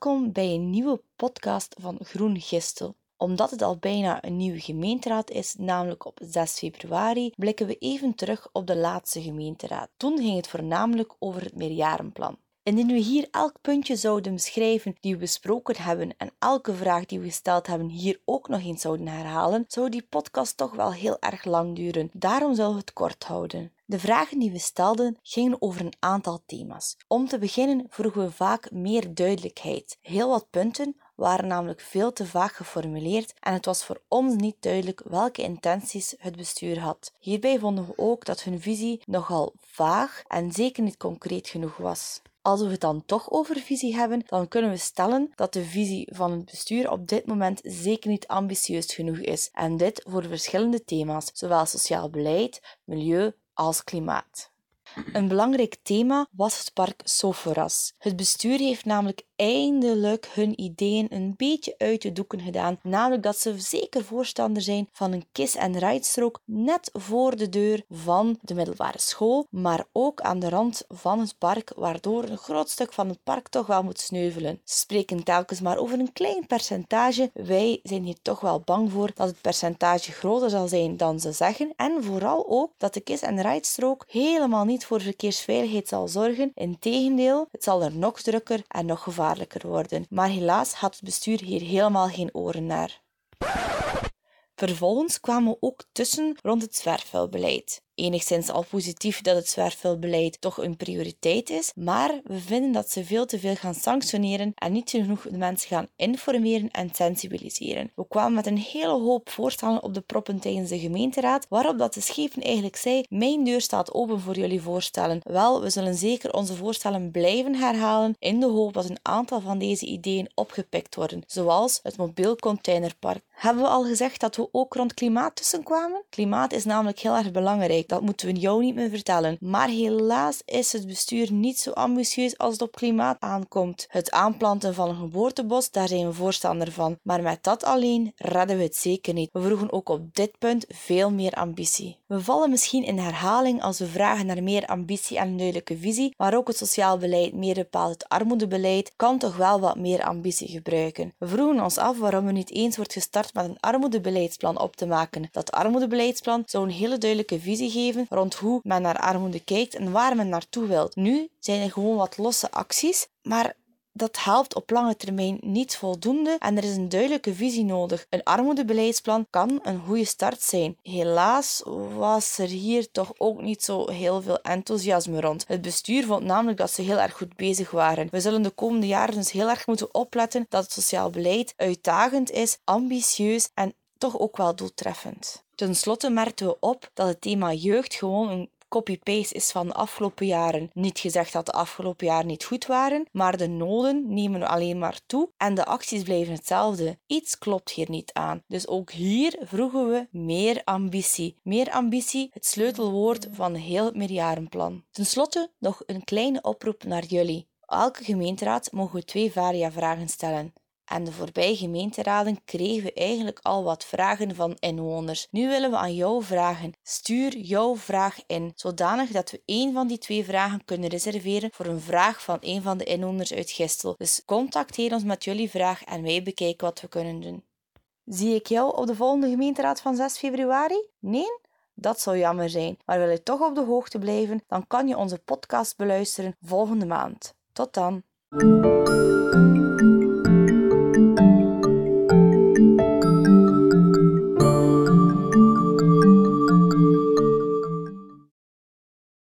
Welkom bij een nieuwe podcast van Groen Gistel. Omdat het al bijna een nieuwe gemeenteraad is, namelijk op 6 februari, blikken we even terug op de laatste gemeenteraad. Toen ging het voornamelijk over het meerjarenplan. Indien we hier elk puntje zouden beschrijven die we besproken hebben en elke vraag die we gesteld hebben hier ook nog eens zouden herhalen, zou die podcast toch wel heel erg lang duren. Daarom zullen we het kort houden. De vragen die we stelden gingen over een aantal thema's. Om te beginnen vroegen we vaak meer duidelijkheid. Heel wat punten waren namelijk veel te vaag geformuleerd en het was voor ons niet duidelijk welke intenties het bestuur had. Hierbij vonden we ook dat hun visie nogal vaag en zeker niet concreet genoeg was. Als we het dan toch over visie hebben, dan kunnen we stellen dat de visie van het bestuur op dit moment zeker niet ambitieus genoeg is. En dit voor verschillende thema's, zowel sociaal beleid, milieu als klimaat. Een belangrijk thema was het park Soforas. Het bestuur heeft namelijk eindelijk hun ideeën een beetje uit de doeken gedaan, namelijk dat ze zeker voorstander zijn van een kiss- en rijdstrook net voor de deur van de middelbare school, maar ook aan de rand van het park, waardoor een groot stuk van het park toch wel moet sneuvelen. Spreken telkens maar over een klein percentage. Wij zijn hier toch wel bang voor dat het percentage groter zal zijn dan ze zeggen en vooral ook dat de kiss- en rijdstrook helemaal niet voor verkeersveiligheid zal zorgen. Integendeel, het zal er nog drukker en nog gevaarlijker worden. Maar helaas had het bestuur hier helemaal geen oren naar. Vervolgens kwamen we ook tussen rond het zwerfvuilbeleid enigszins al positief dat het zwerfvuilbeleid toch een prioriteit is, maar we vinden dat ze veel te veel gaan sanctioneren en niet genoeg de mensen gaan informeren en sensibiliseren. We kwamen met een hele hoop voorstellen op de proppen tijdens de gemeenteraad, waarop dat de schepen eigenlijk zei, mijn deur staat open voor jullie voorstellen. Wel, we zullen zeker onze voorstellen blijven herhalen in de hoop dat een aantal van deze ideeën opgepikt worden, zoals het mobiel containerpark. Hebben we al gezegd dat we ook rond klimaat tussenkwamen? Klimaat is namelijk heel erg belangrijk. Dat moeten we jou niet meer vertellen. Maar helaas is het bestuur niet zo ambitieus als het op klimaat aankomt. Het aanplanten van een geboortebos, daar zijn we voorstander van. Maar met dat alleen redden we het zeker niet. We vroegen ook op dit punt veel meer ambitie. We vallen misschien in herhaling als we vragen naar meer ambitie en een duidelijke visie, maar ook het sociaal beleid, meer bepaald het armoedebeleid, kan toch wel wat meer ambitie gebruiken. We vroegen ons af waarom er niet eens wordt gestart met een armoedebeleidsplan op te maken. Dat armoedebeleidsplan zou een hele duidelijke visie geven rond hoe men naar armoede kijkt en waar men naartoe wilt. Nu zijn er gewoon wat losse acties, maar dat helpt op lange termijn niet voldoende en er is een duidelijke visie nodig. Een armoedebeleidsplan kan een goede start zijn. Helaas was er hier toch ook niet zo heel veel enthousiasme rond. Het bestuur vond namelijk dat ze heel erg goed bezig waren. We zullen de komende jaren dus heel erg moeten opletten dat het sociaal beleid uitdagend is, ambitieus en toch ook wel doeltreffend. Ten slotte merkten we op dat het thema jeugd gewoon een copy-paste is van de afgelopen jaren. Niet gezegd dat de afgelopen jaren niet goed waren, maar de noden nemen alleen maar toe en de acties blijven hetzelfde. Iets klopt hier niet aan. Dus ook hier vroegen we meer ambitie. Meer ambitie, het sleutelwoord van heel het meerjarenplan. Ten slotte nog een kleine oproep naar jullie. Elke gemeenteraad mogen we twee varia-vragen stellen en de voorbije gemeenteraden kregen we eigenlijk al wat vragen van inwoners. Nu willen we aan jou vragen. Stuur jouw vraag in, zodanig dat we één van die twee vragen kunnen reserveren voor een vraag van een van de inwoners uit Gistel. Dus contacteer ons met jullie vraag en wij bekijken wat we kunnen doen. Zie ik jou op de volgende gemeenteraad van 6 februari? Nee? Dat zou jammer zijn, maar wil je toch op de hoogte blijven, dan kan je onze podcast beluisteren volgende maand. Tot dan!